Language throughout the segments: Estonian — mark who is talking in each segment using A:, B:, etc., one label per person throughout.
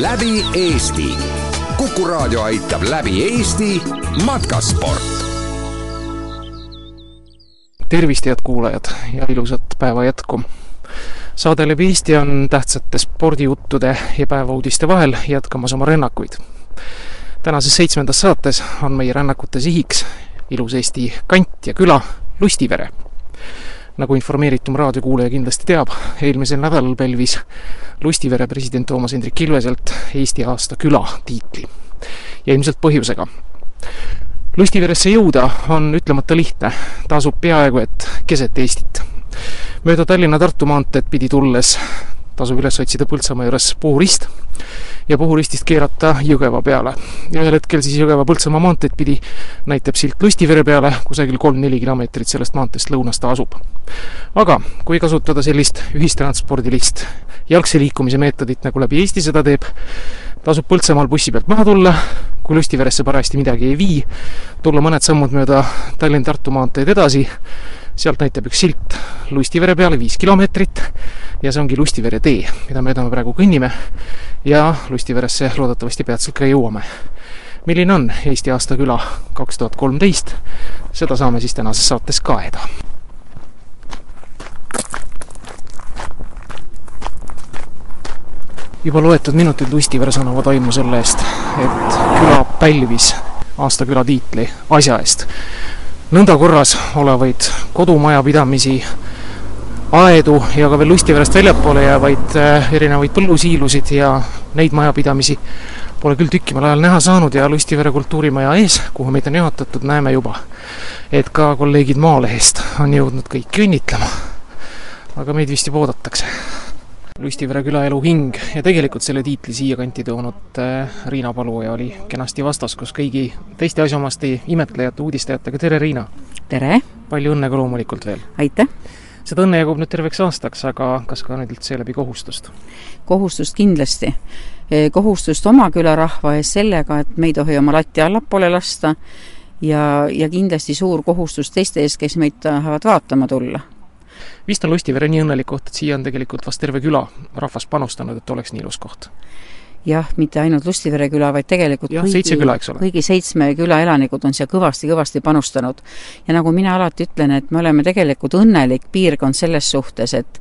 A: läbi Eesti. kuku raadio aitab läbi Eesti matkasport.
B: tervist, head kuulajad ja ilusat päeva jätku. saade Läbi Eesti on tähtsate spordijuttude ja päevauudiste vahel jätkamas oma rännakuid. tänases seitsmendas saates on meie rännakute sihiks ilus Eesti kant ja küla Lustivere nagu informeeritum raadiokuulaja kindlasti teab, eelmisel nädalal pälvis Lustivere president Toomas Hendrik Ilveselt Eesti aasta küla tiitli. ja ilmselt põhjusega. Lustiveresse jõuda on ütlemata lihtne, ta asub peaaegu et keset Eestit. mööda Tallinna-Tartu maanteed pidi tulles tasub üles otsida Põltsamaa juures Puurist ja Puhuristist keerata Jõgeva peale. ja ühel hetkel siis Jõgeva-Põltsamaa maanteed pidi näitab silt Lustivere peale, kusagil kolm-neli kilomeetrit sellest maanteest lõunas ta asub. aga kui kasutada sellist ühistranspordilist jalgse liikumise meetodit, nagu läbi Eesti seda teeb, tasub Põltsamaal bussi pealt maha tulla, kui Lustiveresse parajasti midagi ei vii, tulla mõned sammud mööda Tallinn-Tartu maanteed edasi, sealt näitab üks silt Lustivere peale viis kilomeetrit ja see ongi Lustivere tee, mida mööda me praegu kõnnime ja Lustiveresse loodetavasti peatselt ka jõuame. milline on Eesti aasta küla kaks tuhat kolmteist, seda saame siis tänases saates kaeda. juba loetud minutid Lustiveres annavad aimu selle eest, et küla pälvis aasta küla tiitli asja eest nõnda korras olevaid kodumajapidamisi, aedu ja ka veel Lustiverest väljapoole jäävaid äh, erinevaid põllusiilusid ja neid majapidamisi pole küll tükkimal ajal näha saanud ja Lustivere kultuurimaja ees, kuhu meid on juhatatud, näeme juba, et ka kolleegid Maalehest on jõudnud kõiki õnnitlema. aga meid vist juba oodatakse Lustivere külaelu hing ja tegelikult selle tiitli siiakanti toonud äh, Riina Paluoja oli kenasti vastas koos kõigi teiste asjaomaste imetlejate, uudistajatega, tere Riina!
C: tere!
B: palju õnne ka loomulikult veel!
C: aitäh!
B: seda õnne jagub nüüd terveks aastaks, aga kas ka nüüd üldse läbi kohustust?
C: kohustust kindlasti. E, kohustust oma külarahva ees sellega, et me ei tohi oma latti allapoole lasta ja, ja kindlasti suur kohustus teiste ees, kes meid tahavad vaatama tulla
B: vist on Lustivere nii õnnelik koht, et siia on tegelikult vast terve küla rahvas panustanud, et oleks nii ilus koht.
C: jah, mitte ainult Lustivere küla, vaid tegelikult
B: jah, seitse küla, eks ole.
C: kõigi seitsme küla elanikud on siia kõvasti-kõvasti panustanud. ja nagu mina alati ütlen, et me oleme tegelikult õnnelik piirkond selles suhtes, et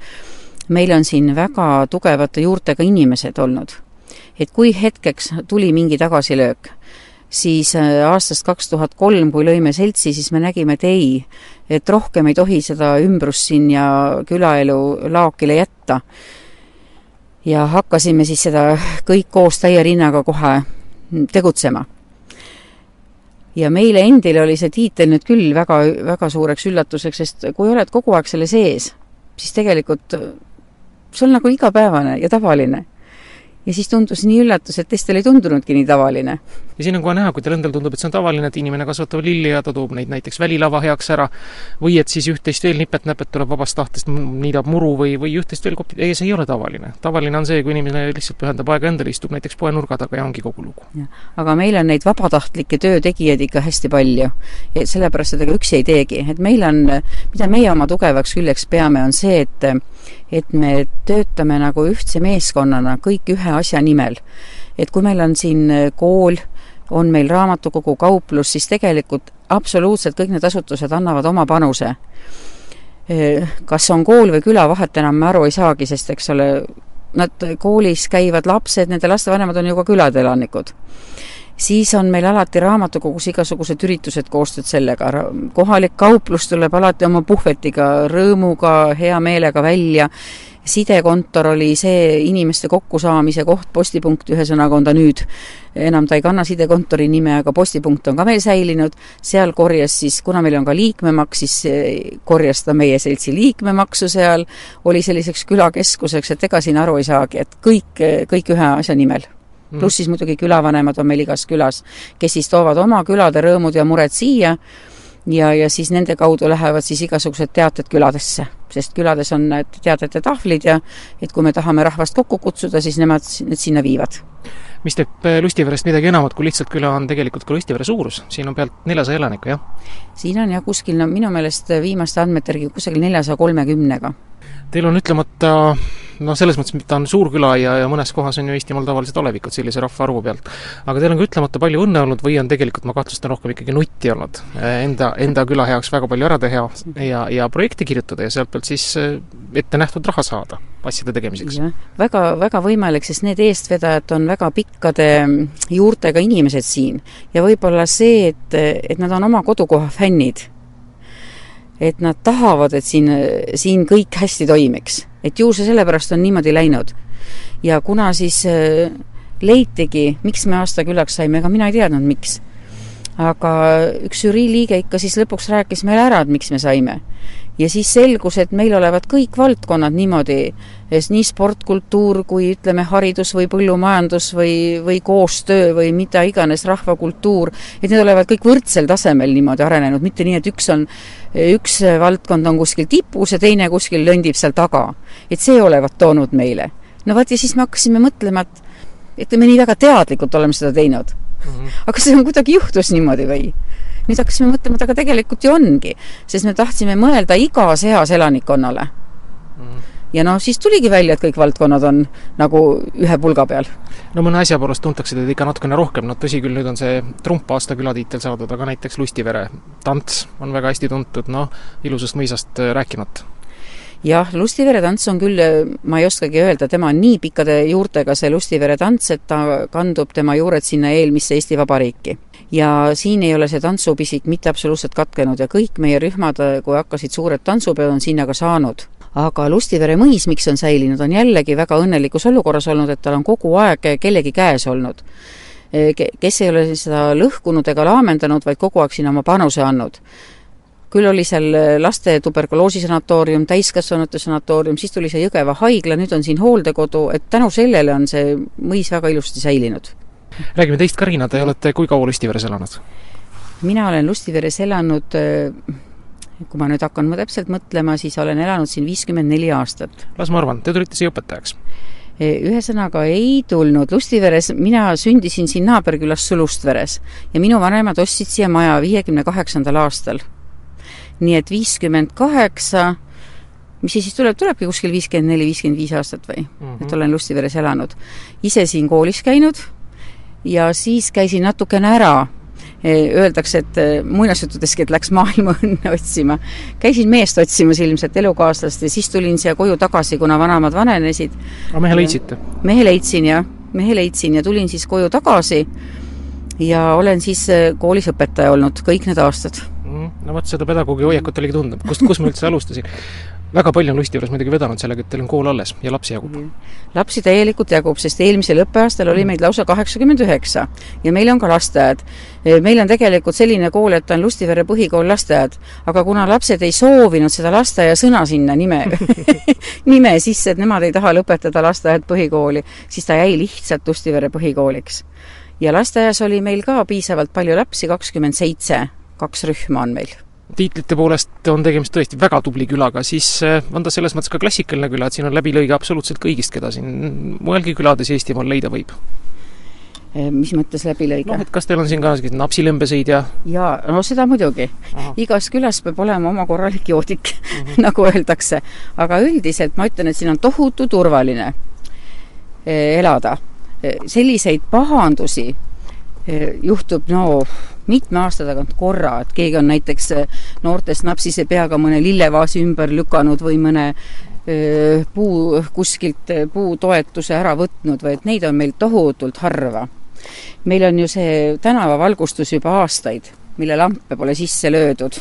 C: meil on siin väga tugevate juurtega inimesed olnud. et kui hetkeks tuli mingi tagasilöök, siis äh, aastast kaks tuhat kolm, kui lõime seltsi, siis me nägime, et ei, et rohkem ei tohi seda ümbrust siin ja külaelu laokile jätta. ja hakkasime siis seda kõik koos täie rinnaga kohe tegutsema. ja meile endile oli see tiitel nüüd küll väga, väga suureks üllatuseks, sest kui oled kogu aeg selle sees, siis tegelikult see on nagu igapäevane ja tavaline ja siis tundus nii üllatus, et teistel ei tundunudki nii tavaline.
B: Ja siin on kohe näha, kui teil endal tundub, et see on tavaline, et inimene kasvatab lilli ja ta toob neid näiteks välilava heaks ära, või et siis üht-teist veel nipet-näpet tuleb vabast tahtest, niidab muru või, või üht-teist veel kopib, ei, see ei ole tavaline. tavaline on see, kui inimene lihtsalt pühendab aega endale, istub näiteks poenurga taga ja ongi kogu lugu.
C: aga meil on neid vabatahtlikke töötegijaid ikka hästi palju. ja sellepärast seda ka üksi ei teegi, et meil on, mida meie oma tugevaks küljeks peame, on see, et et me töötame nagu ühtse meeskonnana kõik ühe asja nimel. Et kui meil on siin äh, kool, on meil raamatukogu, kauplus, siis tegelikult absoluutselt kõik need asutused annavad oma panuse. Äh, kas on kool või küla, vahet enam me aru ei saagi, sest eks ole, nad koolis käivad lapsed, nende lastevanemad on ju ka külade elanikud. Siis on meil alati raamatukogus igasugused üritused koostööd sellega, kohalik kauplus tuleb alati oma puhvetiga rõõmuga, hea meelega välja, sidekontor oli see inimeste kokkusaamise koht, postipunkt ühesõnaga on ta nüüd, enam ta ei kanna sidekontori nime, aga postipunkt on ka meil säilinud, seal korjas siis, kuna meil on ka liikmemaks, siis eh, korjas ta meie seltsi liikmemaksu seal, oli selliseks külakeskuseks, et ega siin aru ei saagi, et kõik, kõik ühe asja nimel. Mm. pluss siis muidugi külavanemad on meil igas külas, kes siis toovad oma külade rõõmud ja mured siia ja, ja siis nende kaudu lähevad siis igasugused teated küladesse, sest külades on need teadete tahvlid ja et kui me tahame rahvast kokku kutsuda, siis nemad need sinna viivad.
B: Mis teeb Lustiverest midagi enamat kui lihtsalt küla, on tegelikult ka Lustivere suurus, siin on pealt neljasaja elanikku, jah?
C: siin on jah, kuskil no minu meelest viimaste andmete järgi kusagil neljasaja kolmekümnega.
B: Teil on ütlemata noh, selles mõttes, et ta on suur küla ja, ja mõnes kohas on ju Eestimaal tavalised alevikud sellise rahvaarvu pealt. aga teil on ka ütlemata palju õnne olnud või on tegelikult, ma kahtlustan, rohkem ikkagi nutti olnud enda, enda küla heaks väga palju ära teha ja, ja projekte kirjutada ja sealt pealt siis eh, ette nähtud raha saada asjade tegemiseks.
C: väga, väga võimalik, sest need eestvedajad on väga pikkade juurtega inimesed siin ja võib-olla see, et, et nad on oma kodukoha fännid et nad tahavad, et siin, siin kõik hästi toimiks. Et ju see sellepärast on niimoodi läinud. ja kuna siis äh, leitigi, miks me aastakülaks saime, ega mina ei teadnud, miks. aga üks žürii liige ikka siis lõpuks rääkis meile ära, et miks me saime ja siis selgus, et meil olevat kõik valdkonnad niimoodi, nii sport, kultuur kui ütleme, haridus või põllumajandus või, või koostöö või mida iganes, rahvakultuur, et need olevat kõik võrdsel tasemel niimoodi arenenud, mitte nii, et üks on, üks valdkond on kuskil tipus ja teine kuskil löndib seal taga. et see olevat toonud meile. no vot, ja siis me hakkasime mõtlema, et et me nii väga teadlikult oleme seda teinud mm. -hmm. aga see on kuidagi juhtus niimoodi või? Nüüd hakkasime mõtlema, et aga tegelikult ju ongi, sest me tahtsime mõelda igas eas elanikkonnale mm. ja noh, siis tuligi välja, et kõik valdkonnad on nagu ühe pulga peal.
B: no mõne asja poolest tuntakse teid ikka natukene rohkem, no tõsi küll, nüüd on see trump aasta külatiitel saadud, aga näiteks Lustivere tants on väga hästi tuntud, noh, ilusast mõisast äh, rääkimata
C: jah, Lustivere tants on küll, äh, ma ei oskagi öelda, tema on nii pikkade juurtega, see Lustivere tants, et ta kandub tema juured sinna eelmisse Eesti Vabariiki ja siin ei ole see tantsupisik mitte absoluutselt katkenud ja kõik meie rühmad, kui hakkasid suured tantsupeod, on sinna ka saanud aga Lustivere mõis, miks on säilinud, on jällegi väga õnnelikus olukorras olnud, et tal on kogu aeg kellegi käes olnud. kes ei ole seda lõhkunud ega laamendanud, vaid kogu aeg sinna oma panuse andnud. Küll oli seal laste tuberkuloosisanatoorium, täiskasvanute sanatoorium, siis tuli see Jõgeva haigla, nüüd on siin hooldekodu, et tänu sellele on see mõis väga ilusti säilinud
B: räägime teist, Karina, te olete kui kaua Lustiveres elanud?
C: mina olen Lustiveres elanud äh, kui ma nüüd hakkan ma täpselt mõtlema, siis olen elanud siin viiskümmend neli aastat.
B: las ma arvan, te tulite siia õpetajaks?
C: Äh, ühesõnaga ei tulnud Lustiveres, mina sündisin siin naaberkülas Sulustveres ja minu vanemad ostsid siia maja viiekümne kaheksandal aastal. Nii et viiskümmend kaheksa mis siis tuleb, tulebki kuskil viiskümmend neli, viiskümmend viis aastat või mm? -hmm. et olen Lustiveres elanud. ise siin koolis käinud ja siis käisin natukene ära öeldakse, et eh, muinasjuttudeski, et läks maailma õnne otsima. käisin meest otsimas ilmselt, elukaaslast, ja siis tulin siia koju tagasi, kuna vanemad vanenesid.
B: aga mehe leidsite?
C: mehe leidsin, jah. mehe leidsin ja tulin siis koju tagasi ja olen siis eh, koolis õpetaja olnud kõik need aastad
B: no vot, seda pedagoogi hoiakut oligi tunda. kust, kus ma üldse alustasin? väga palju on Lusti juures muidugi vedanud sellega, et teil on kool alles ja lapsi jagub.
C: lapsi täielikult jagub, sest eelmisel õppeaastal oli meid lausa kaheksakümmend üheksa ja meil on ka lasteaed. meil on tegelikult selline kool, et on Lustivere põhikool lasteaed, aga kuna lapsed ei soovinud seda lasteaia sõna sinna nime nime sisse, et nemad ei taha lõpetada lasteaed põhikooli, siis ta jäi lihtsalt Lustivere põhikooliks. ja lasteaias oli meil ka piisavalt palju lapsi, kakskümmend seitse, kaks rühma on meil
B: tiitlite poolest on tegemist tõesti väga tubli külaga, siis eh, on ta selles mõttes ka klassikaline küla, et siin on läbilõige absoluutselt kõigist, keda siin mujalgi külades Eestimaal leida võib.
C: Eh, mis mõttes läbilõige?
B: noh, et kas teil on siin ka selliseid napsilembesõid ja
C: jaa, no seda muidugi. igas külas peab olema oma korralik joodik mm, -hmm. nagu öeldakse. aga üldiselt ma ütlen, et siin on tohutu turvaline eh, elada. selliseid pahandusi juhtub no mitme aasta tagant korra, et keegi on näiteks noortest napsise peaga mõne lillevaasi ümber lükanud või mõne öö, puu, kuskilt puutoetuse ära võtnud või et neid on meil tohutult harva. meil on ju see tänavavalgustus juba aastaid, mille lampe pole sisse löödud.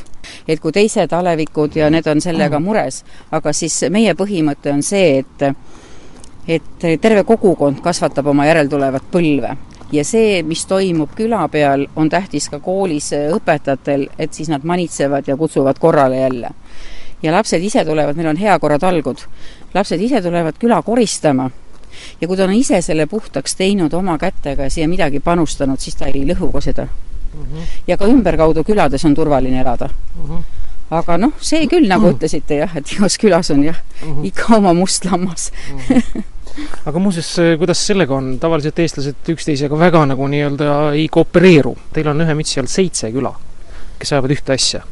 C: et kui teised alevikud ja need on sellega mures, aga siis meie põhimõte on see, et et terve kogukond kasvatab oma järeltulevat põlve ja see, mis toimub küla peal, on tähtis ka koolis õpetajatel, et siis nad manitsevad ja kutsuvad korrale jälle. ja lapsed ise tulevad, meil on heakorratalgud, lapsed ise tulevad küla koristama ja kui ta on ise selle puhtaks teinud oma kätega ja siia midagi panustanud, siis ta ei lõhu ka seda mm. -hmm. ja ka ümberkaudu külades on turvaline elada mm. -hmm aga noh, see küll, nagu -hmm. ütlesite jah, et igas külas on jah -hmm. ikka oma must lammas mm. -hmm
B: aga muuseas, kuidas sellega on, tavaliselt eestlased üksteisega väga nagu nii-öelda ei koopereeru. Teil on ühe mütsi all seitse küla, kes ajavad ühte asja.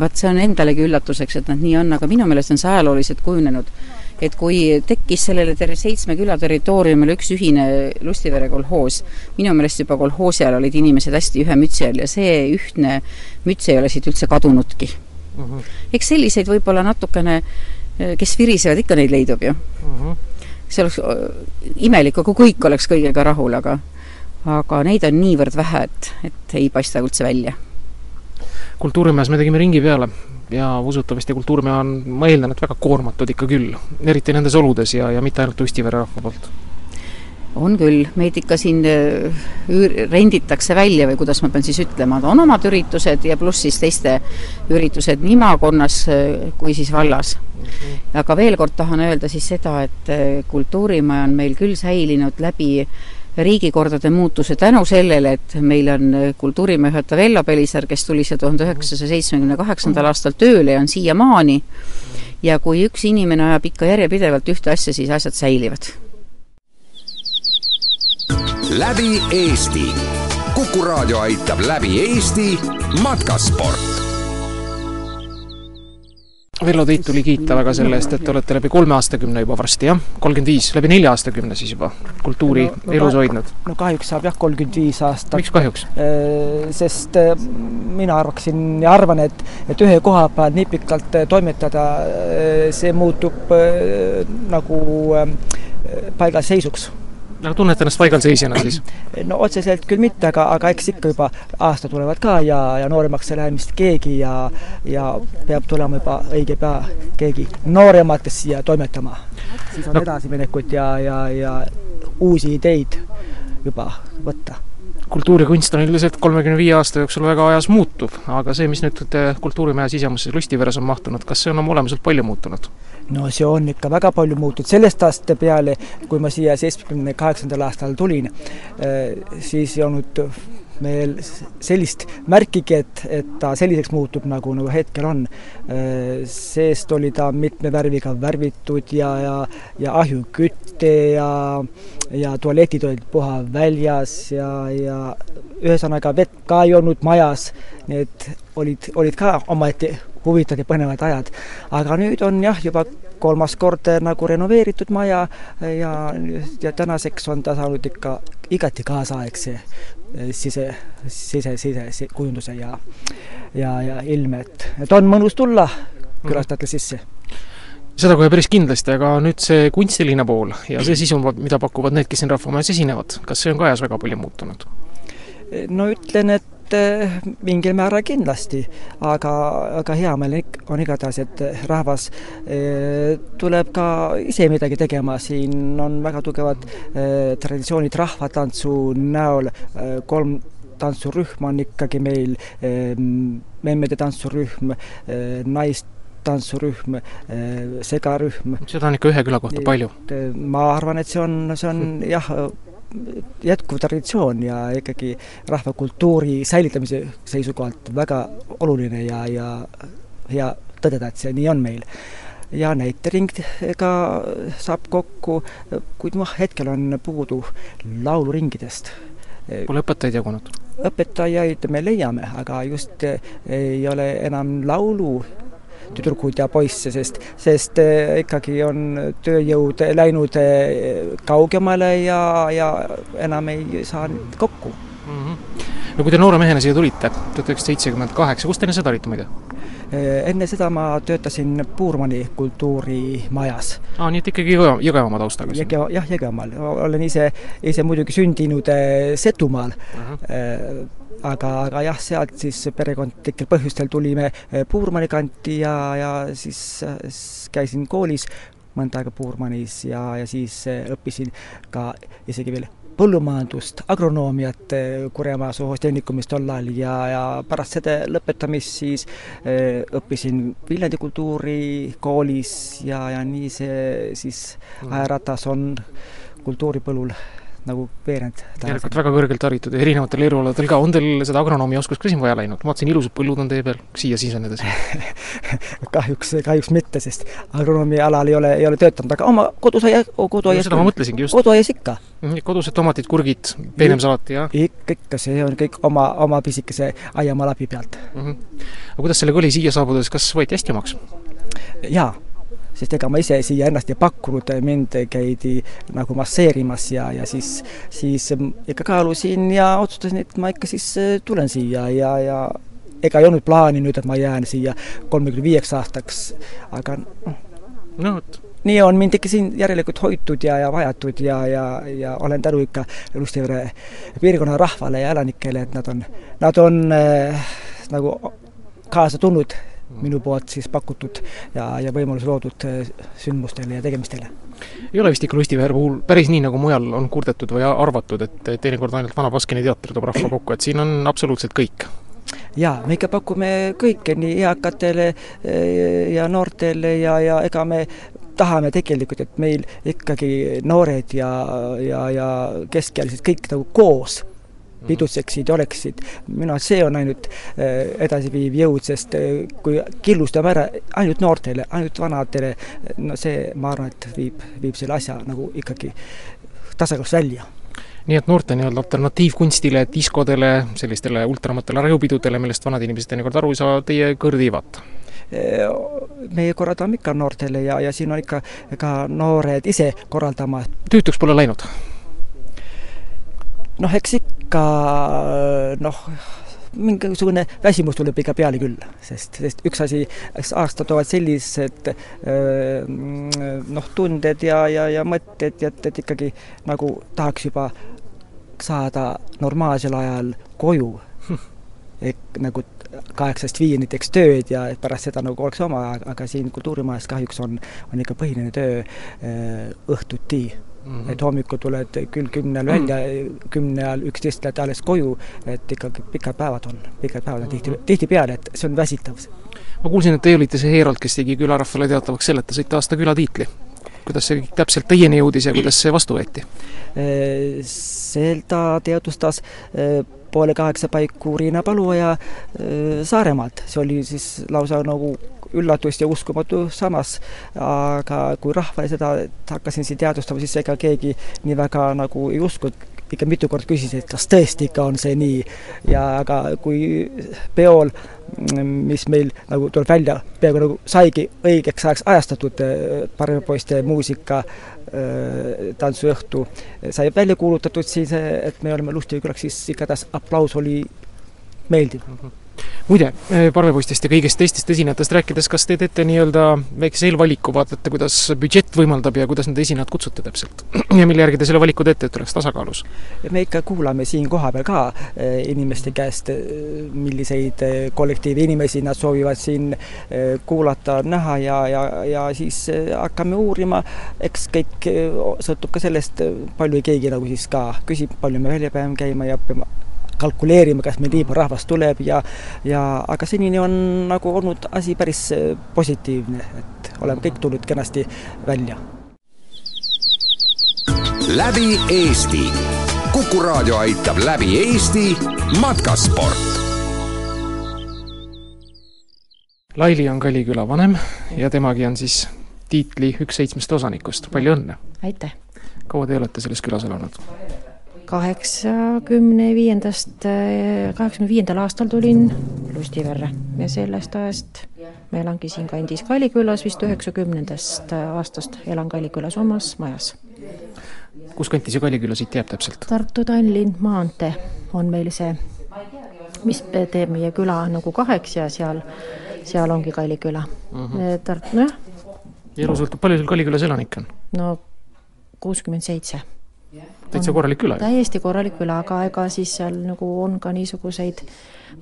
C: vot see on endalegi üllatuseks, et nad nii on, aga minu meelest on see ajalooliselt kujunenud. et kui tekkis sellele ter-, seitsme küla territooriumile üks ühine Lustivere kolhoos, minu meelest juba kolhoosi ajal olid inimesed hästi ühe mütsi all ja see ühtne müts ei ole siit üldse kadunudki mm. -hmm. eks selliseid võib-olla natukene, kes virisevad, ikka neid leidub ju mm. -hmm see oleks imelik, kui kõik oleks kõigega rahul, aga aga neid on niivõrd vähe, et, et ei paista üldse välja.
B: kultuurimajas me tegime ringi peale ja usutavasti Kultuurimaja on, ma eeldan, et väga koormatud ikka küll, eriti nendes oludes ja, ja mitte ainult Ustivere rahva poolt
C: on küll, meid ikka siin üür-, renditakse välja või kuidas ma pean siis ütlema, on omad üritused ja pluss siis teiste üritused nii maakonnas kui siis vallas. Aga veel kord tahan öelda siis seda, et äh, kultuurimaja on meil küll säilinud läbi riigikordade muutuse tänu sellele, et meil on äh, kultuurimaja juhataja Vello Pelisaar, kes tuli siia tuhande üheksasaja seitsmekümne kaheksandal aastal tööle ja on siiamaani, ja kui üks inimene ajab ikka järjepidevalt ühte asja, siis asjad säilivad.
A: Läbi Eesti. kuku raadio aitab läbi Eesti matkasport
B: Vello Teit tuli kiita väga selle eest, et te olete läbi kolme aastakümne juba varsti, jah? kolmkümmend viis, läbi nelja aastakümne siis juba kultuuri no, no, elus hoidnud?
D: no kahjuks saab jah, kolmkümmend viis aastat.
B: miks kahjuks?
D: Äh, sest äh, mina arvaksin ja arvan, et, et ühe koha peal nii pikalt äh, toimetada, see muutub nagu paigalseisuks
B: aga tunned ennast paigalseisjana siis?
D: no otseselt küll mitte, aga, aga eks ikka juba aastad tulevad ka ja, ja nooremaks ei lähe vist keegi ja, ja peab tulema juba õige pea keegi noorematest siia toimetama. siis on no. edasiminekut ja, ja, ja uusi ideid juba võtta
B: kultuur ja kunst on üldiselt kolmekümne viie aasta jooksul väga ajas muutuv, aga see, mis nüüd Kultuurimaja sisemusse Lustiveres on mahtunud, kas see on oma olemuselt palju muutunud?
D: no see on ikka väga palju muutunud, sellest aasta peale, kui ma siia seitsmekümne kaheksandal aastal tulin, äh, siis ei olnud meil sellist märkigi, et, et ta selliseks muutub, nagu, nagu hetkel on. Äh, seest oli ta mitme värviga värvitud ja, ja, ja ahjuküte ja, ja tualetid olid puha väljas ja, ja ühesõnaga vett ka ei olnud majas, need olid, olid ka omaette huvitavad ja põnevad ajad. aga nüüd on jah, juba kolmas kord nagu renoveeritud maja ja, ja tänaseks on ta saanud ikka igati kaasaegse eh, sise, sise, sise kujunduse ja, ja, ja ilme, et, et on mõnus tulla külastajate sisse
B: seda kohe päris kindlasti, aga nüüd see kunstiline pool ja see sisu, mida pakuvad need, kes siin Rahvamajas esinevad, kas see on ka ajas väga palju muutunud?
D: no ütlen, et Eh, mingil määral kindlasti, aga, aga hea meel on igatahes, et rahvas eh, tuleb ka ise midagi tegema, siin on väga tugevad eh, traditsioonid rahvatantsu näol, kolm tantsurühma on ikkagi meil, memmede tantsurühm, naist tantsurühm, segarühm.
B: seda on ikka ühe küla kohta palju?
D: ma arvan, et see on, see on jah, jätkuv traditsioon ja ikkagi rahvakultuuri säilitamise seisukohalt väga oluline ja, ja hea tõdeda, et see nii on meil. ja näiteringiga saab kokku, kuid noh, hetkel on puudu lauluringidest.
B: Pole õpetajaid jagunud?
D: õpetajaid me leiame, aga just ei ole enam laulu tüdrukuid ja poisse, sest, sest eh, ikkagi on tööjõud läinud eh, kaugemale ja, ja enam ei saa kokku mm.
B: -hmm. no kui te noore mehena siia tulite, tuhat üheksasada seitsekümmend kaheksa, kus te enne seda olite muide?
D: Eh, enne seda ma töötasin Puurmani kultuurimajas.
B: aa, nii et ikkagi Jõge-, Jõgevamaa taustaga?
D: Jõge-, jah, Jõgevamaal. olen ise, ise muidugi sündinud Setumaal uh. -huh aga, aga jah, sealt siis perekondlikel põhjustel tulime eh, Puurmani kanti ja, ja siis käisin koolis mõnda aega Puurmanis ja, ja siis eh, õppisin ka isegi veel põllumajandust, agronoomiat eh, Kurjamaa Sohos-Tehnikumis tol ajal ja, ja pärast seda lõpetamist siis äh, õppisin Viljandi kultuurikoolis ja, ja nii see siis mm. ajaratas on kultuuripõllul nagu veerand
B: järelikult väga kõrgelt haritud erinevatel erialadel ka, on teil seda agronoomi oskust ka siin vaja läinud, ma vaatasin, ilusad põllud on teie peal, siia sisenedes
D: kahjuks, kahjuks mitte, sest agronoomi alal ei ole, ei ole töötanud, aga oma kodusaia, koduaias
B: seda ma mõtlesingi just.
D: koduaias ikka.
B: Mhm, kodused tomatid, kurgid, peenem salat ja
D: ikka, ikka, see on kõik oma, oma pisikese aiamaa läbi pealt
B: mm. -hmm. aga kuidas sellega oli siia saabudes, kas võeti hästi omaks?
D: jaa sest ega ma ise siia ennast ei pakkunud, mind käidi nagu masseerimas ja, ja siis, siis ikka kaalusin ja otsustasin, et ma ikka siis äh, tulen siia ja, ja ega ei olnud plaani nüüd, et ma jään siia kolmekümne viieks aastaks, aga noh.
B: no vot
D: nii on mind ikka siin järelikult hoitud ja, ja vajatud ja, ja, ja olen tänu ikka Lustivere piirkonna rahvale ja elanikele, et nad on, nad on äh, nagu kaasa tulnud minu poolt siis pakutud ja, ja võimalus loodud äh, sündmustele ja tegemistele.
B: ei ole vist ikka Lustiveere puhul päris nii, nagu mujal on kurdetud või arvatud, et teinekord ainult Vana Baskini teater toob rahva kokku, et siin on absoluutselt kõik?
D: jaa, me ikka pakume kõike nii eakatele äh, ja noortele ja, ja ega me tahame tegelikult, et meil ikkagi noored ja, ja, ja keskealised kõik nagu koos pidutseksid, oleksid, minu arust see on ainult äh, edasiviiv jõud, sest äh, kui killustame ära ainult noortele, ainult vanadele, no see, ma arvan, et viib, viib selle asja nagu ikkagi tasakaalust välja
B: nii et noorte nii-öelda alternatiivkunstile, diskodele, sellistele ultramatele rajupidudele, millest vanad inimesed teinekord aru ei saa, teie kõrd viivata?
D: Äh, meie korraldame ikka noortele ja, ja siin on ikka ka noored ise korraldama.
B: tüütuks pole läinud?
D: Noh, eks ikka noh, mingisugune väsimus tuleb ikka peale küll, sest, sest üks asi, eks aastad toovad sellised noh, tunded ja, ja, ja mõtted, et, et ikkagi nagu tahaks juba saada normaalsel ajal koju. Ehk nagu kaheksast viie näiteks tööd ja pärast seda nagu oleks oma, aga siin kultuurimajas kahjuks on, on ikka põhiline töö õhtuti mm. -hmm. et hommikul tuled küll kümnel välja mm, -hmm. kümne ajal, üksteist lähed alles koju, et ikkagi pikad päevad on, pikad päevad on tihti, mhm. tihtipeale, et see on väsitav.
B: ma kuulsin, et teie olite see Heerold, kes tegi külarahvale teatavaks selle, et te saite aasta külatiitli. kuidas see täpselt teieni jõudis ja kuidas see vastu võeti?
D: seda teadvustas poole kaheksa paiku Riina Paluoja Saaremaalt, see oli siis lausa nagu üllatus ja uskumatu samas, aga kui rahvale seda hakkasin siin teadvustama, siis ega keegi nii väga nagu ei uskunud, ikka mitu korda küsis, et kas tõesti ikka on see nii. Ja aga kui peol, mis meil nagu tuleb välja, peaaegu nagu saigi õigeks ajaks ajastatud parvepoiste muusika tantsuõhtu sai välja kuulutatud, siis et me oleme Lustivi külaks, siis igatahes aplaus oli meeldiv. Mm. -hmm
B: muide, eh, parvepoistest ja kõigist teistest esinejatest rääkides, kas te teete nii-öelda väikese eelvaliku, vaatate, kuidas budžett võimaldab ja kuidas need esinejad kutsute täpselt? ja mille järgi te selle valiku teete, et oleks tasakaalus?
D: me ikka kuulame siin kohapeal ka eh, inimeste käest, eh, milliseid kollektiivi inimesi nad soovivad siin kuulata, näha ja, ja, ja siis hakkame uurima, eks kõik sõltub ka sellest, palju keegi nagu siis ka küsib, palju me välja peame käima ja peame kalkuleerima, kas meil nii palju rahvast tuleb ja, ja aga senini on nagu olnud asi päris äh, positiivne, et oleme kõik tulnud kenasti välja.
A: läbi Eesti. kuku raadio aitab läbi Eesti matkasport.
B: Laili on Kaliküla vanem ja temagi on siis tiitli üks seitsmest osanikust, palju õnne!
C: aitäh!
B: kaua te olete selles külas elanud?
C: Kaheksakümne viiendast, kaheksakümne viiendal aastal tulin Lustiverre ja sellest ajast ma elangi siinkandis Kalikülas vist üheksakümnendast aastast elan Kalikülas omas majas.
B: kus kanti see Kaliküla siit jääb täpselt?
C: Tartu-Tallinn maantee on meil see, mis teeb meie küla nagu kaheks ja seal, seal ongi Kaliküla mm. -hmm. Tart-, nojah.
B: elu sõltub, palju seal Kalikülas elanikke on?
C: no kuuskümmend seitse
B: täitsa korralik küla.
C: täiesti korralik küla, aga ega siis seal nagu on ka niisuguseid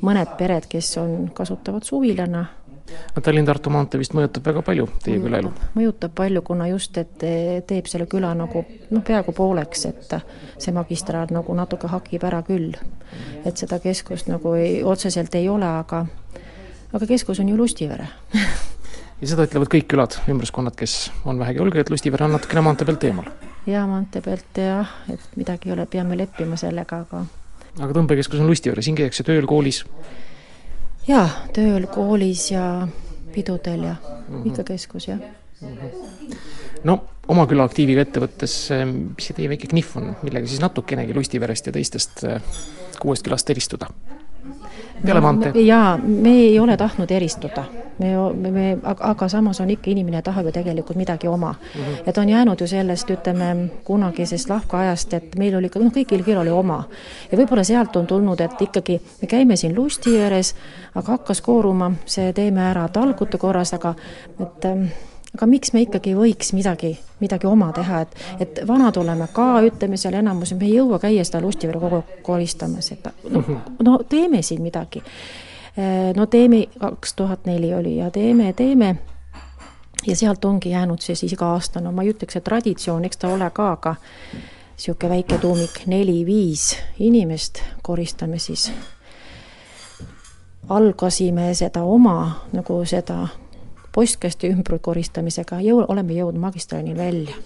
C: mõned pered, kes on, kasutavad suvilana.
B: no Tallinn-Tartu maantee vist mõjutab väga palju teie küla elu?
C: mõjutab palju, kuna just, et teeb selle küla nagu noh, peaaegu pooleks, et see magistraal nagu natuke hakib ära küll. et seda keskust nagu ei, otseselt ei ole, aga aga keskus on ju Lustivere
B: ja seda ütlevad kõik külad, ümbruskonnad, kes on vähegi julged, et Lustivere on natukene maantee pealt eemal
E: ja maantee pealt jah, et midagi ei ole, peame leppima sellega, aga
B: aga tõmbekeskus on Lusti juures, siin käiakse tööl, koolis?
E: jaa, tööl, koolis ja pidudel ja mm -hmm. ikka keskus, jah mm.
B: -hmm. no oma küla aktiiviga ettevõttes, mis see teie väike knihv on, millega siis natukenegi Lustiverest ja teistest äh, kuuest külast eristuda? Peale maantee?
E: jaa, me ei ole tahtnud eristuda. me, me, me, aga samas on ikka, inimene tahab ju tegelikult midagi oma mm. -hmm. et on jäänud ju sellest, ütleme, kunagisest lahkaajast, et meil oli ikka, noh, kõigil küll oli oma. ja võib-olla sealt on tulnud, et ikkagi me käime siin lusti ääres, aga hakkas kooruma see Teeme ära talgute korras, aga et aga miks me ikkagi ei võiks midagi, midagi oma teha, et, et vanad oleme ka, ütleme seal enamus, me ei jõua käia seda Lustivere kogu aeg koristamas, et no, no teeme siin midagi. no teeme, kaks tuhat neli oli ja teeme, teeme ja sealt ongi jäänud see siis iga aasta, no ma ei ütleks, et traditsioon, eks ta ole ka, aga niisugune väike tuumik, neli-viis inimest koristame siis. algasime seda oma nagu seda postkasti ümberkoristamisega jõu-, oleme jõudnud magistraalini välja.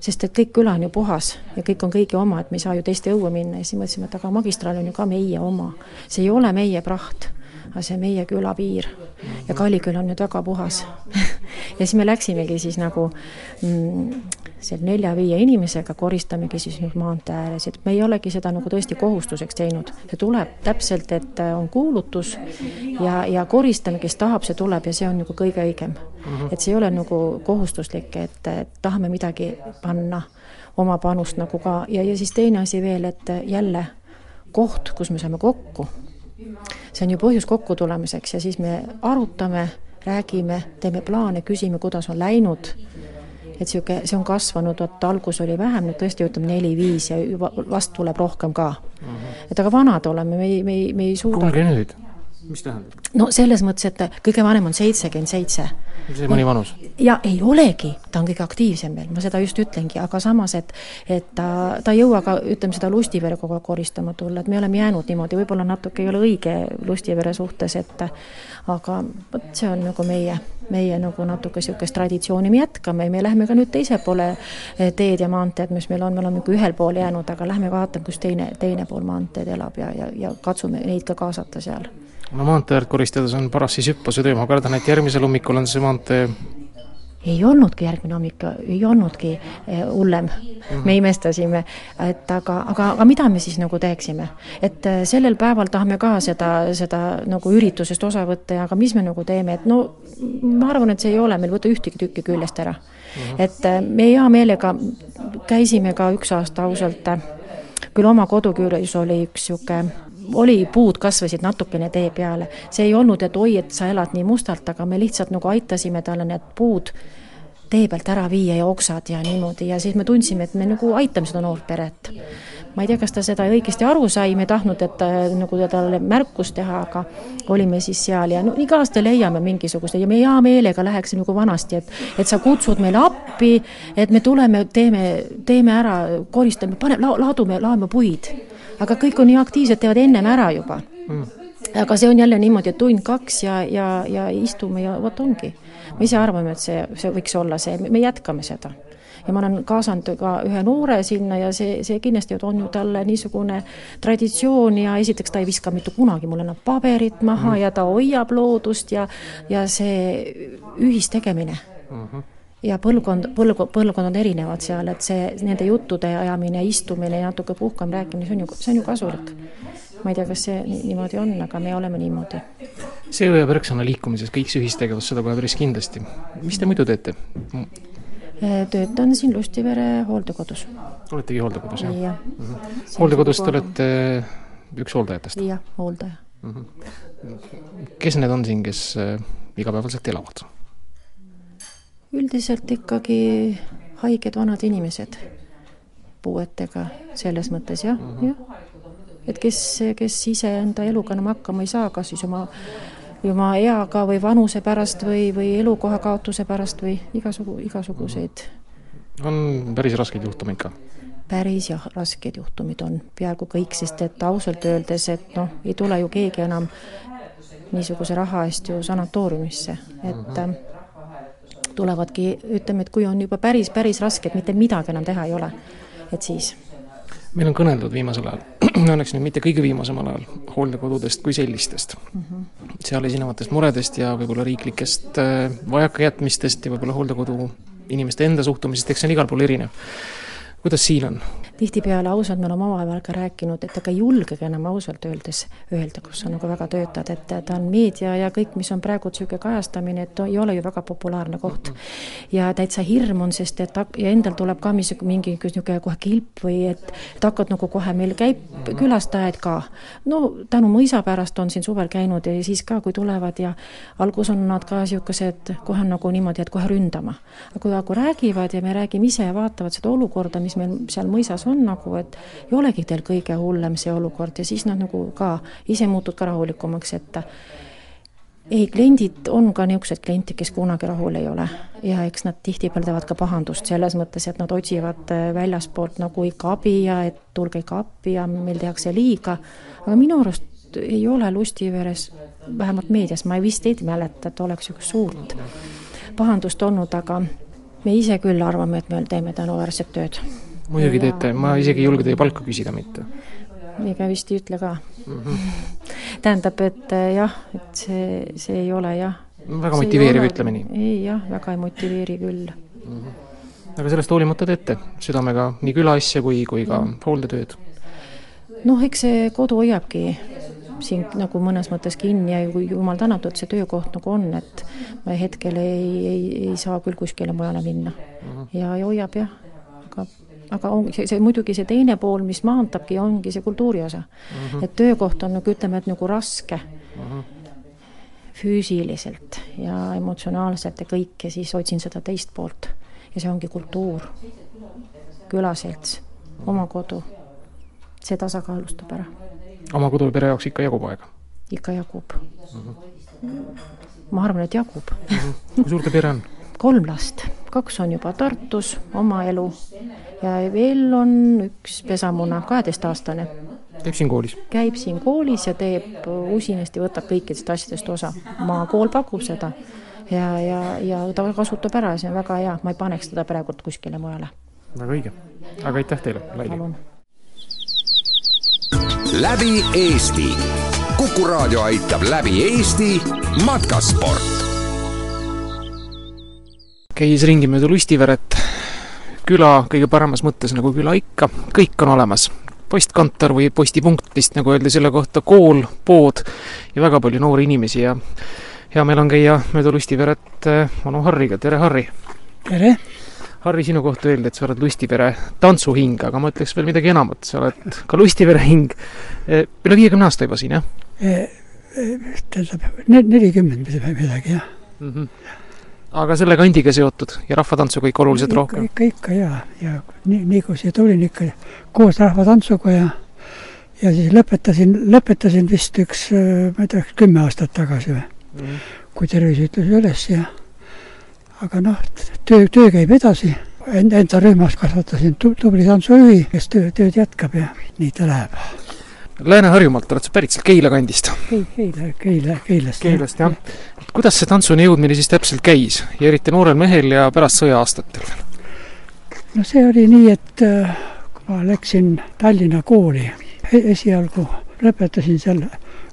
E: sest et kõik küla on ju puhas ja kõik on kõigi oma, et me ei saa ju teiste õue minna ja siis mõtlesime, et aga magistraal on ju ka meie oma. see ei ole meie praht, aga see on meie küla piir. ja Kaliküla on nüüd väga puhas ja siis me läksimegi siis nagu mm, seal nelja-viie inimesega koristamegi siis nüüd maantee ääres, et me ei olegi seda nagu tõesti kohustuseks teinud. see tuleb täpselt, et äh, on kuulutus ja, ja koristame, kes tahab, see tuleb ja see on nagu kõige õigem mm. -hmm. et see ei ole nagu kohustuslik, et, et tahame midagi panna, oma panust nagu ka ja, ja siis teine asi veel, et jälle koht, kus me saame kokku, see on ju põhjus kokkutulemiseks ja siis me arutame, räägime, teeme plaane, küsime, kuidas on läinud et niisugune, see on kasvanud, vot algus oli vähem, nüüd tõesti ütleme neli-viis ja juba vast tuleb rohkem ka. -hmm. et aga vanad oleme, me ei, me ei, me ei suuda.
B: kuulge nüüd, mis tähendab?
E: no selles mõttes, et kõige vanem on seitsekümmend seitse.
B: see mõni vanus?
E: ja ei olegi, ta on kõige aktiivsem veel, ma seda just ütlengi, aga samas, et et ta, ta ei jõua ka, ütleme, seda Lustivere kogu aeg koristama tulla, et me oleme jäänud niimoodi, võib-olla natuke ei ole õige Lustivere suhtes, et aga vot see on nagu meie meie nagu natuke niisugust traditsiooni me jätkame ja me lähme ka nüüd teise poole eh, teed ja maanteed, mis meil on, me oleme nagu ühel pool jäänud, aga lähme vaatame, kus teine, teine pool maanteed elab ja, ja, ja katsume neid ka kaasata seal.
B: No maantee äärt koristades on paras siis hüppase töö, ma kardan, et järgmisel hommikul on see maantee
E: ei olnudki järgmine hommik, ei olnudki eh, hullem mm. -hmm. me imestasime, et aga, aga, aga mida me siis nagu teeksime? et eh, sellel päeval tahame ka seda, seda nagu üritusest osa võtta ja aga mis me nagu teeme, et no ma arvan, et see ei ole meil võtta ühtegi tükki küljest ära mm. -hmm. et eh, me hea meelega käisime ka üks aasta ausalt, küll oma kodukülas oli üks niisugune oli, puud kasvasid natukene tee peale. see ei olnud, et oi, et sa elad nii mustalt, aga me lihtsalt nagu aitasime talle need puud tee pealt ära viia ja oksad ja niimoodi ja siis me tundsime, et me nagu aitame seda noort peret. ma ei tea, kas ta seda õigesti aru sai, me ei tahtnud, et äh, nagu talle märkust teha, aga olime siis seal ja no iga aasta leiame mingisuguse ja me hea meelega läheks nagu vanasti, et et sa kutsud meile appi, et me tuleme, teeme, teeme ära, koristame, paneme, laadume, laome puid aga kõik on nii aktiivsed, teevad ennem ära juba mm. aga see on jälle niimoodi, et tund-kaks ja, ja, ja istume ja vot ongi. me ise arvame, et see, see võiks olla see, me jätkame seda ja ma olen kaasanud ka ühe noore sinna ja see, see kindlasti on ju talle niisugune traditsioon ja esiteks ta ei viska mitte kunagi mulle enam paberit maha mm. ja ta hoiab loodust ja, ja see ühistegemine mm. -hmm ja põlvkond, põlv, põlvkonnad on erinevad seal, et see, nende juttude ajamine, istumine ja natuke puhkam rääkimine, see on ju, see on ju kasulik. ma ei tea, kas see niimoodi on, aga me oleme niimoodi.
B: see hoiab Erksona liikumises, kõik see ühistegevus, seda kohe päris kindlasti. mis te muidu teete?
E: Äh, töötan siin Lustivere hooldekodus.
B: oletegi hooldekodus, jah?
E: jah mm
B: -hmm.. hooldekodus te olete üks hooldajatest?
E: jah, hooldaja mm.
B: -hmm. kes need on siin, kes äh, igapäevaselt elavad?
E: Üldiselt ikkagi haiged vanad inimesed puuetega, selles mõttes jah, jah. et kes, kes iseenda eluga enam hakkama ei saa, kas siis oma, oma eaga või vanuse pärast või, või elukoha kaotuse pärast või igasugu, igasuguseid.
B: on päris raskeid juhtumeid ka?
E: päris jah, rasked juhtumid on peaaegu kõik, sest et ausalt öeldes, et noh, ei tule ju keegi enam niisuguse raha eest ju sanatooriumisse, et mm -hmm tulevadki, ütleme, et kui on juba päris, päris raske, et mitte midagi enam teha ei ole, et siis
B: meil on kõneldud viimasel ajal, õnneks nüüd mitte kõige viimasemal ajal, hooldekodudest kui sellistest mm. -hmm. seal esinevatest muredest ja võib-olla riiklikest äh, vajakajätmistest ja võib-olla hooldekodu inimeste enda suhtumisest, eks see on igal pool erinev. kuidas siin on?
E: Tihtipeale ausalt me oleme omavahel ka rääkinud, et ega ei julgegi enam ausalt öeldes öelda, kus sa nagu väga töötad, et ta on meedia ja kõik, mis on praegu niisugune kajastamine, et ei ole ju väga populaarne koht. ja täitsa hirm on, sest et ja endal tuleb ka mingi, mingi niisugune kohe kilp või et, et hakkad nagu kohe, meil käib külastajaid ka. no tänu mõisa pärast on siin suvel käinud ja siis ka, kui tulevad ja alguses on nad ka niisugused kohe nagu niimoodi, et kohe ründama. aga kui, kui räägivad ja me räägime ise ja vaatavad seda olukorda, mis meil seal mõisas on nagu, et ei olegi teil kõige hullem see olukord ja siis nad nagu ka ise muutud ka rahulikumaks, et ei, kliendid on ka niisugused kliente, kes kunagi rahul ei ole. Ja eks nad tihtipeale teevad ka pahandust selles mõttes, et nad otsivad äh, väljaspoolt nagu ikka abi ja et tulge ikka appi ja meil tehakse liiga, aga minu arust ei ole Lustiveres, vähemalt meedias, ma vist ei mäleta, et oleks niisugust suurt pahandust olnud, aga me ise küll arvame, et me teeme tänuväärset tööd
B: muidugi teete, ma isegi ei julge teie palka küsida mitte.
E: ega vist ei ütle ka mm. -hmm. tähendab, et eh, jah, et see, see ei ole jah.
B: väga motiveeriv, ütleme nii.
E: ei jah, väga ei motiveeri küll mm.
B: -hmm. aga sellest hoolimata teete südamega nii külaasja kui, kui ka mm. hooldetööd?
E: noh, eks see kodu hoiabki siin nagu mõnes mõttes kinni ja kui jumal tänatud, see töökoht nagu on, et ma hetkel ei, ei, ei saa küll kuskile mujale minna mm. -hmm. ja, ja hoiab jah, aga aga ongi see, see muidugi see teine pool, mis maantabki, ongi see kultuuri osa mm. -hmm. et töökoht on nagu ütleme, et nagu raske mm -hmm. füüsiliselt ja emotsionaalselt ja kõik ja siis otsin seda teist poolt. ja see ongi kultuur, külaselts, oma kodu. see tasakaalustab ära.
B: oma kodu pere jaoks ikka jagub aega?
E: ikka jagub mm. -hmm. ma arvan, et jagub
B: mm. -hmm. kui suur teie pere on?
E: kolm last, kaks on juba Tartus, oma elu ja veel on üks pesamuna, kaheteistaastane.
B: käib siin koolis?
E: käib siin koolis ja teeb usinasti, võtab kõikidest asjadest osa. maakool pakub seda ja, ja, ja ta kasutab ära ja see on väga hea, ma ei paneks teda praegult kuskile mujale.
B: väga õige, aga aitäh teile, Laili!
A: läbi Eesti. kuku raadio aitab läbi Eesti matkasport.
B: Käis ringi mööda Lustiveret küla kõige paremas mõttes nagu küla ikka, kõik on olemas. postkontor või postipunkt vist, nagu öeldi selle kohta, kool, pood ja väga palju noori inimesi ja hea meel on käia mööda Lustiveret eh, onu Harriga, tere Harri!
F: tere!
B: Harri, sinu kohta öeldi, et sa oled Lustivere tantsuhing, aga ma ütleks veel midagi enamat, sa oled ka Lustivere hing. Eh, üle viiekümne aasta juba siin, jah?
F: Eh, tähendab, nelikümmend midagi, jah mm.
B: -hmm aga selle kandiga seotud ja rahvatantsuga ikka oluliselt
F: ikka,
B: rohkem?
F: ikka, ikka jaa, ja nii, nii kui siia tulin ikka koos rahvatantsuga ja ja siis lõpetasin, lõpetasin vist üks, ma ei tea, kümme aastat tagasi või mm., kui tervis ütles üles ja aga noh, töö, töö käib edasi, enda rühmas kasvatasin tubli tantsujuhi, kes töö, tööd jätkab ja nii ta läheb
B: Lääne-Harjumaalt oled sa pärit sealt Keila kandist?
F: Keila, Keila, Keilast.
B: Keilast, jah. kuidas see tantsuni jõudmine siis täpselt käis ja eriti noorel mehel ja pärast sõja-aastatel?
F: no see oli nii, et äh, kui ma läksin Tallinna kooli, e-, esialgu lõpetasin seal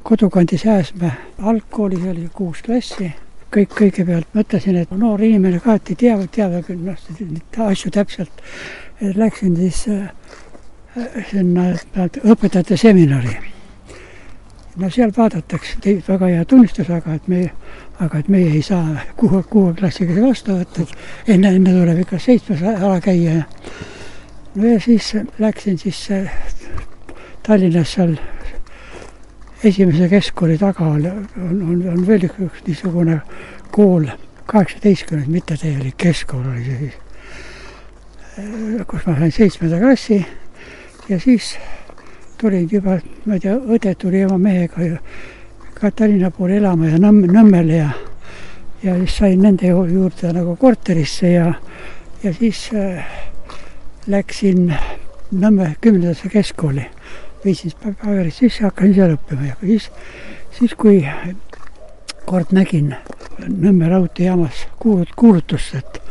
F: kodukandis Jääsmäe algkoolis oli kuus klassi, kõik kõigepealt mõtlesin, et noor inimene ka, et ei tea, teab küll noh, asju täpselt. Läksin siis äh, sinna õpetajate seminari. no seal vaadatakse, väga hea tunnistus, aga et me, aga et meie ei saa kuue, kuue klassiga vastu võtta, et enne, enne tuleb ikka seitsmes ala käia no ja siis läksin siis Tallinnas seal esimese keskkooli taga oli, on, on, on veel üks, niisugune kool, kaheksateistkümnes mittetäielik keskkool oli see siis, kus ma sain seitsmenda klassi ja siis tulin juba, ma ei tea, õde tuli oma mehega ka Tallinna poole elama ja Nõmm, Nõmmele ja ja siis sain nende juurde nagu korterisse ja, ja siis äh, läksin Nõmme kümnendasse keskkooli. viisin paberid sisse, hakkasin seal õppima ja siis, siis kui kord nägin Nõmme raudteejaamas kuulut-, kuulutust, et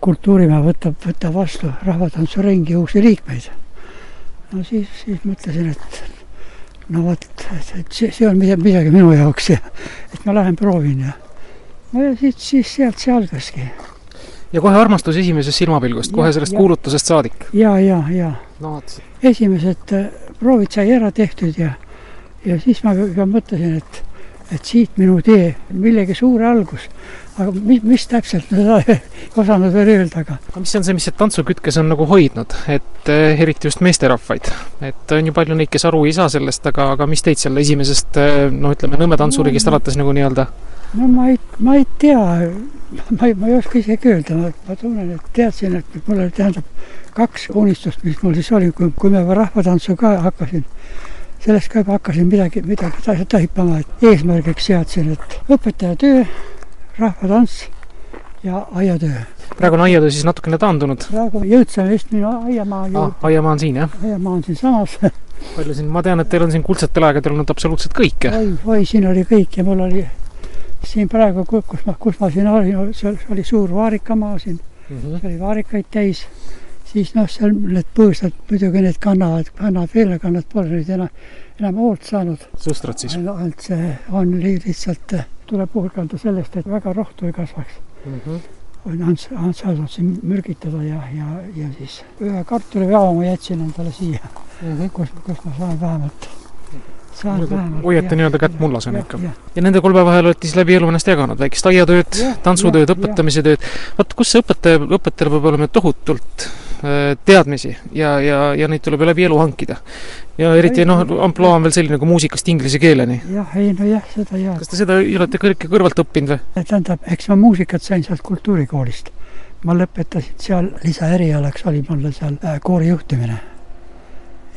F: kultuurimaja võtab, võtab vastu rahvatantsuringi uusi liikmeid. No siis, siis mõtlesin, et no vot, et, et see, see on midagi, minu jaoks ja et ma lähen proovin ja no ja siis, siis sealt see algaski.
B: ja kohe armastus esimesest silmapilgust, kohe sellest ja. kuulutusest saadik?
F: ja, ja, ja.
B: no vot.
F: esimesed äh, proovid sai ära tehtud ja, ja siis ma juba mõtlesin, et, et siit minu tee, millegi suur algus aga mis, mis täpselt, seda ei osanud veel öelda, aga.
B: aga mis on see, mis see tantsukütkes on nagu hoidnud, et eh, eriti just meesterahvaid, et on ju palju neid, kes aru ei saa sellest, aga, aga mis teid seal esimesest noh, ütleme Nõmme tantsurigist no, alates nagu nii-öelda?
F: no ma ei, ma ei tea, ma ei, ma ei oska isegi öelda, ma, ma tunnen, et teadsin, et mul oli, tähendab, kaks unistust, mis mul siis oli, kui, kui ma rahvatantsu ka hakkasin sellest ka juba hakkasin midagi, midagi taipama, et eesmärgiks seadsin, et õpetaja töö rahvatants ja aiatöö.
B: praegu on aiatöö siis natukene taandunud?
F: praegu jõudsime just minu aiamaa juurde
B: ah,. aiamaa on siin, jah?
F: aiamaa on siinsamas
B: palju siin, ma tean, et teil on siin kuldsetel aegadel olnud absoluutselt kõike.
F: oi, oi, siin oli kõik ja mul oli siin praegu, kus ma, kus ma siin olin, seal oli suur vaarikamaa siin mm, -hmm. see oli vaarikaid täis, siis noh, seal need põõsad muidugi need kannavad, kannavad veel, aga nad pole nüüd enam, enam hoolt saanud.
B: sõstrad siis?
F: ainult see on lihtsalt tuleb puhkanda sellest, et väga rohtu ei kasvaks mm. -hmm on Ants, Ants saanud siin mürgitada ja, ja, ja siis ühe kartuliveo ma jätsin endale siia mm, -hmm. kus, kus ma saan vähemalt,
B: vähemalt. hoiate nii-öelda kätt mullasena ikka. ja nende kolme vahel olete siis läbi elu ennast jaganud, väikest aiatööd, tantsutööd, õpetamise tööd. vaat kus see õpetaja, õpetajal peab olema tohutult teadmisi ja, ja, ja neid tuleb ju läbi elu hankida. ja eriti noh, ampluaa on veel selline kui muusikast inglise keeleni.
F: jah, ei no jah, seda jah.
B: kas te seda olete kõike kõrvalt õppinud või?
F: tähendab, eks ma muusikat sain sealt kultuurikoolist. ma lõpetasin seal, lisaerialaks oli mul seal äh, koorijuhtimine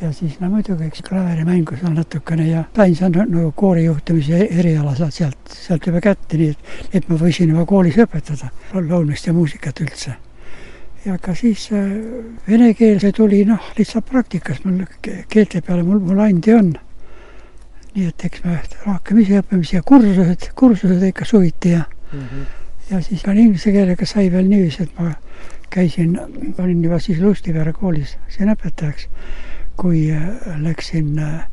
F: ja siis no muidugi, eks klaverimängu seal natukene ja sain seal nagu koorijuhtimise eriala sealt, sealt juba kätte, nii et, et ma võisin juba koolis õpetada laulmist ja muusikat üldse ja ka siis äh, vene keel, see tuli noh, lihtsalt praktikas, mul keelte peale mul, mul andi on. nii et eks me rohkem ise õpime, siia kursused, kursused ikka suviti ja mm, -hmm. ja siis ka inglise keelega sai veel niiviisi, et ma käisin, olin juba siis Lustiveere koolis siin õpetajaks, kui äh, läksin äh,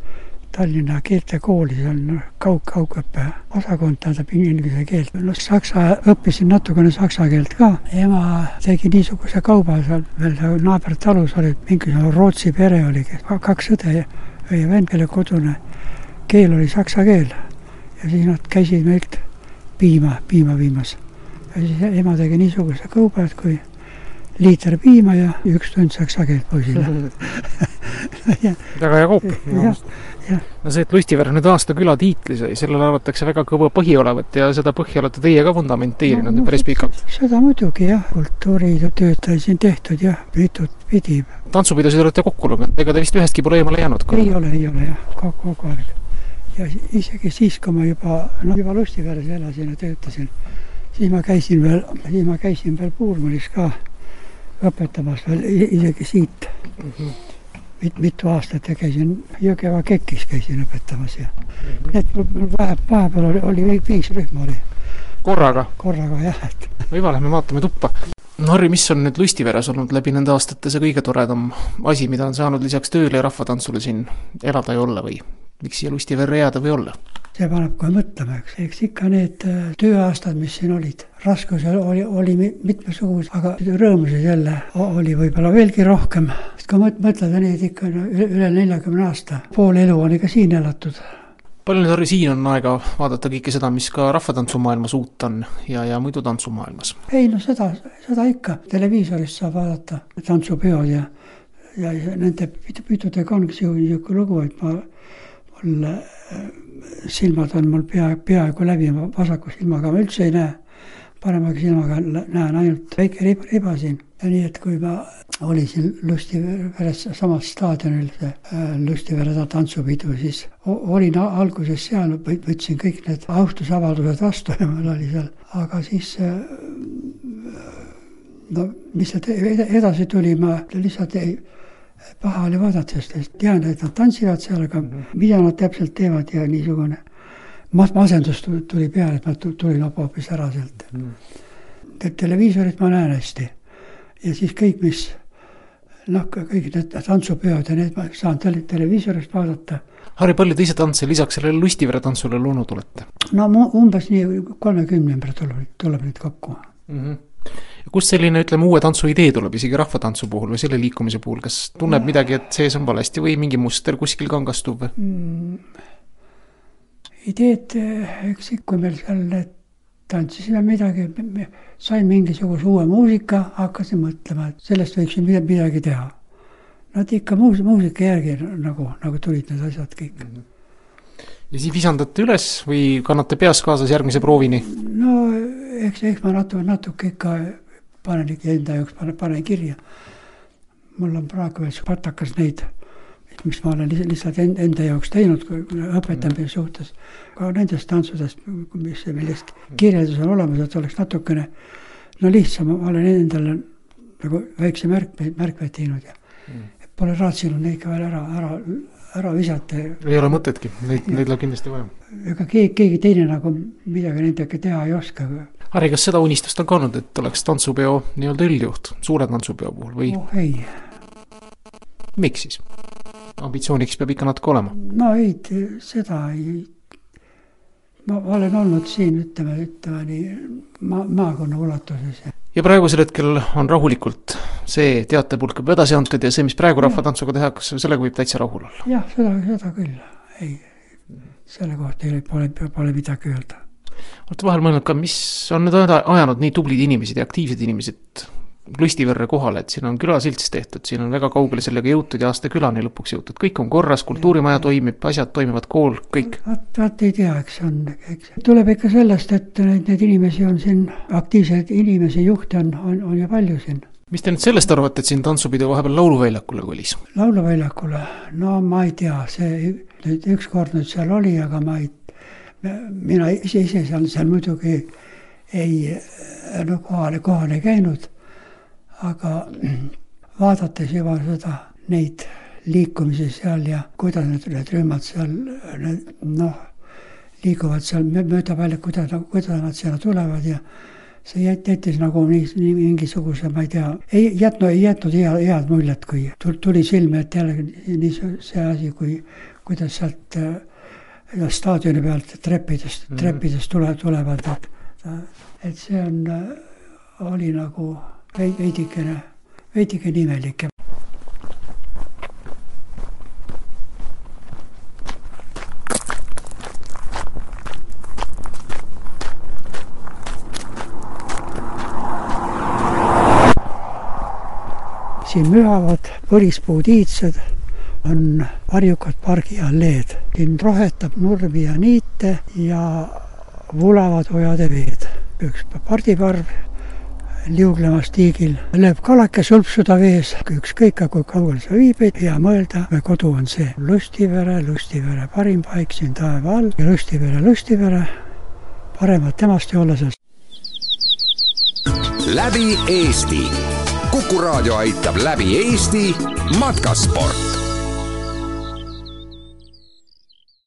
F: Tallinna keeltekooli, see on kaug, kaugõppe osakond, tähendab inglise keelt. noh, saksa, õppisin natukene saksa keelt ka. ema tegi niisuguse kauba seal, veel naabertalus oli mingisugune Rootsi pere oli, kaks õde ja, ja vend, kelle kodune keel oli saksa keel. ja siis nad käisid meilt piima, piima viimas. ja siis ema tegi niisuguse kauba, et kui liiter piima ja üks tund saksa keelt poisile.
B: Väga hea kaup no see, et Lustiver nüüd aasta küla tiitli sai, sellele arvatakse väga kõva põhi olevat ja seda põhja olete teie ka vundamenteerinud no, päris pikalt.
F: seda muidugi jah, kultuuritööd sai siin tehtud jah, mitut pidi.
B: tantsupidusid olete kokku lugenud, ega te vist ühestki pole eemale jäänud?
F: ei ole, ei ole jah, kogu, aeg. ja isegi siis, kui ma juba, no juba Lustiveres elasin ja töötasin, siis ma käisin veel, siis ma käisin veel Puurmanis ka õpetamas veel isegi siit mm. -hmm mit-, mitu aastat ja käisin Jõgeva KEK-is käisin õpetamas ja mm -hmm. et mul vahe, vahepeal oli, oli viis rühma oli.
B: korraga?
F: korraga jah, et.
B: no Iva, lähme vaatame tuppa. Harri, mis on nüüd Lustiveres olnud läbi nende aastate see kõige toredam asi, mida on saanud lisaks tööle ja rahvatantsule siin elada ja olla või miks siia Lustiverre jääda või olla?
F: see paneb kohe mõtlema, eks, eks ikka need äh, tööaastad, mis siin olid, raskusi oli, oli mitmesugused, aga rõõmusid jälle oli võib-olla veelgi rohkem. sest kui mõtled, neid ikka üle neljakümne aasta, pool elu on ikka siin elatud
B: palju nüüd, Harri, siin on aega vaadata kõike seda, mis ka rahvatantsumaailmas uut on ja, ja muidu tantsumaailmas?
F: ei no seda, seda ikka, televiisorist saab vaadata tantsupeod ja, ja, ja nende pidudega ongi niisugune lugu, et ma, mul äh, silmad on mul pea, peaaegu läbi, ma vasaku silmaga ma üldse ei näe. Paremaga silmaga näen ainult väike riba, riba siin ja nii, et kui ma olin siin Lustiveres samas staadionil, see äh, Lustivere tantsupidu, siis olin alguses seal, võtsin kõik need austusavaldused vastu ja mul oli seal, aga siis äh, no mis sealt edasi tuli, ma lihtsalt ei paha oli vaadata, sest tean, et nad tantsivad seal, aga -hmm. mida nad täpselt teevad ja niisugune masendus tuli peale, et ma tulin hoopis ära sealt mm. te televiisorit ma näen hästi. ja siis kõik, mis noh, kõik need tantsupeod ja need ma saan tele, televiisorist vaadata.
B: Harri, palju te ise tantse lisaks sellele Lustivere tantsule loonud olete?
F: no mu umbes nii kolmekümne ümber tuleb, tuleb neid kokku mm.
B: -hmm kust selline, ütleme, uue tantsu idee tuleb, isegi rahvatantsu puhul või selle liikumise puhul, kas tunneb midagi, et sees on valesti või mingi muster kuskil kangastub või mm.?
F: Ideed, eks ikka meil seal tantsisime midagi, sain mingisuguse uue muusika, hakkasin mõtlema, et sellest võiks ju midagi teha. Nad ikka muus-, muusika järgi nagu, nagu tulid need asjad kõik mm. -hmm
B: ja siis visandate üles või kannate peas kaasas järgmise proovini?
F: no eks, eks ma natuke, natuke ikka panen ikka enda jaoks, panen, panen kirja. mul on praegu veel patakas neid mis ma olen lihtsalt enda jaoks teinud õpetamise suhtes. ka nendest tantsudest, mis, millest kirjeldus on olemas, et oleks natukene no lihtsam, ma olen endale nagu väikse märkmeid, märkmeid teinud ja mm. pole raatsinud neid ka veel ära, ära, ära visata.
B: ei ole mõtetki, neid, neid läheb kindlasti vaja.
F: ega keegi, keegi teine nagu midagi nendega teha ei oska.
B: Harri, kas seda unistust on ka olnud, et oleks tantsupeo nii-öelda üldjuht, suure tantsupeo puhul või
F: oh,? ei.
B: miks siis? Ambitsiooniks peab ikka natuke olema.
F: no ei, seda ei, ma olen olnud siin, ütleme, ütleme nii maa, maakonna ulatuses.
B: ja praegusel hetkel on rahulikult see teatepulk juba edasi antud ja see, mis praegu rahvatantsuga tehakse, sellega võib täitsa rahul olla?
F: jah, seda, seda küll, ei, selle kohta ei, pole, pole midagi öelda
B: olete vahel mõelnud ka, mis on nüüd ajanud nii tublid inimesed ja aktiivsed inimesed Lustiverre kohale, et siin on külasilts tehtud, siin on väga kaugele sellega jõutud ja aasta külani lõpuks jõutud, kõik on korras, kultuurimaja toimib, asjad toimivad, kool, kõik.
F: vaat, vaat ei tea, eks on, eks tuleb ikka sellest, et neid, neid inimesi on siin, aktiivseid inimesi, juhte on, on, on ju palju siin.
B: mis te nüüd sellest arvate, et siin tantsupidu vahepeal Lauluväljakule kolis?
F: lauluväljakule, no ma ei tea, see nüüd ükskord nüüd seal oli, aga ma ei, mina ise, ise seal, seal muidugi ei, no kohale, kohale ei käinud aga vaadates juba seda, neid liikumisi seal ja kuidas need, need rühmad seal, need noh, liiguvad seal mööda välja, kuidas, kuidas nad sinna tulevad ja see jättis nagu nii, mingisuguse, ma ei tea, ei jätnud, ei jätnud hea, head muljet, kui tuli silme ette jällegi nii see asi, kui, kuidas sealt äh, staadioni pealt treppidest mm, -hmm. treppidest tule, tulevad, et, et see on, oli nagu veidikene, veidikene imelik. siin mühavad põlispuud iidsed, on varjukad pargialleed. siin rohetab nurmi ja niite ja vulavad ojade veed. üks pardiparv liuglemas tiigil, lööb kalake sulpsuda vees, ükskõik kui kaugel sa viibid, hea mõelda, me kodu on see. Lustivere, Lustivere, parim paik siin taeva all Lustivere, Lustivere, paremat temast ei ole seal.
A: läbi Eesti. kuku raadio aitab läbi Eesti matkasport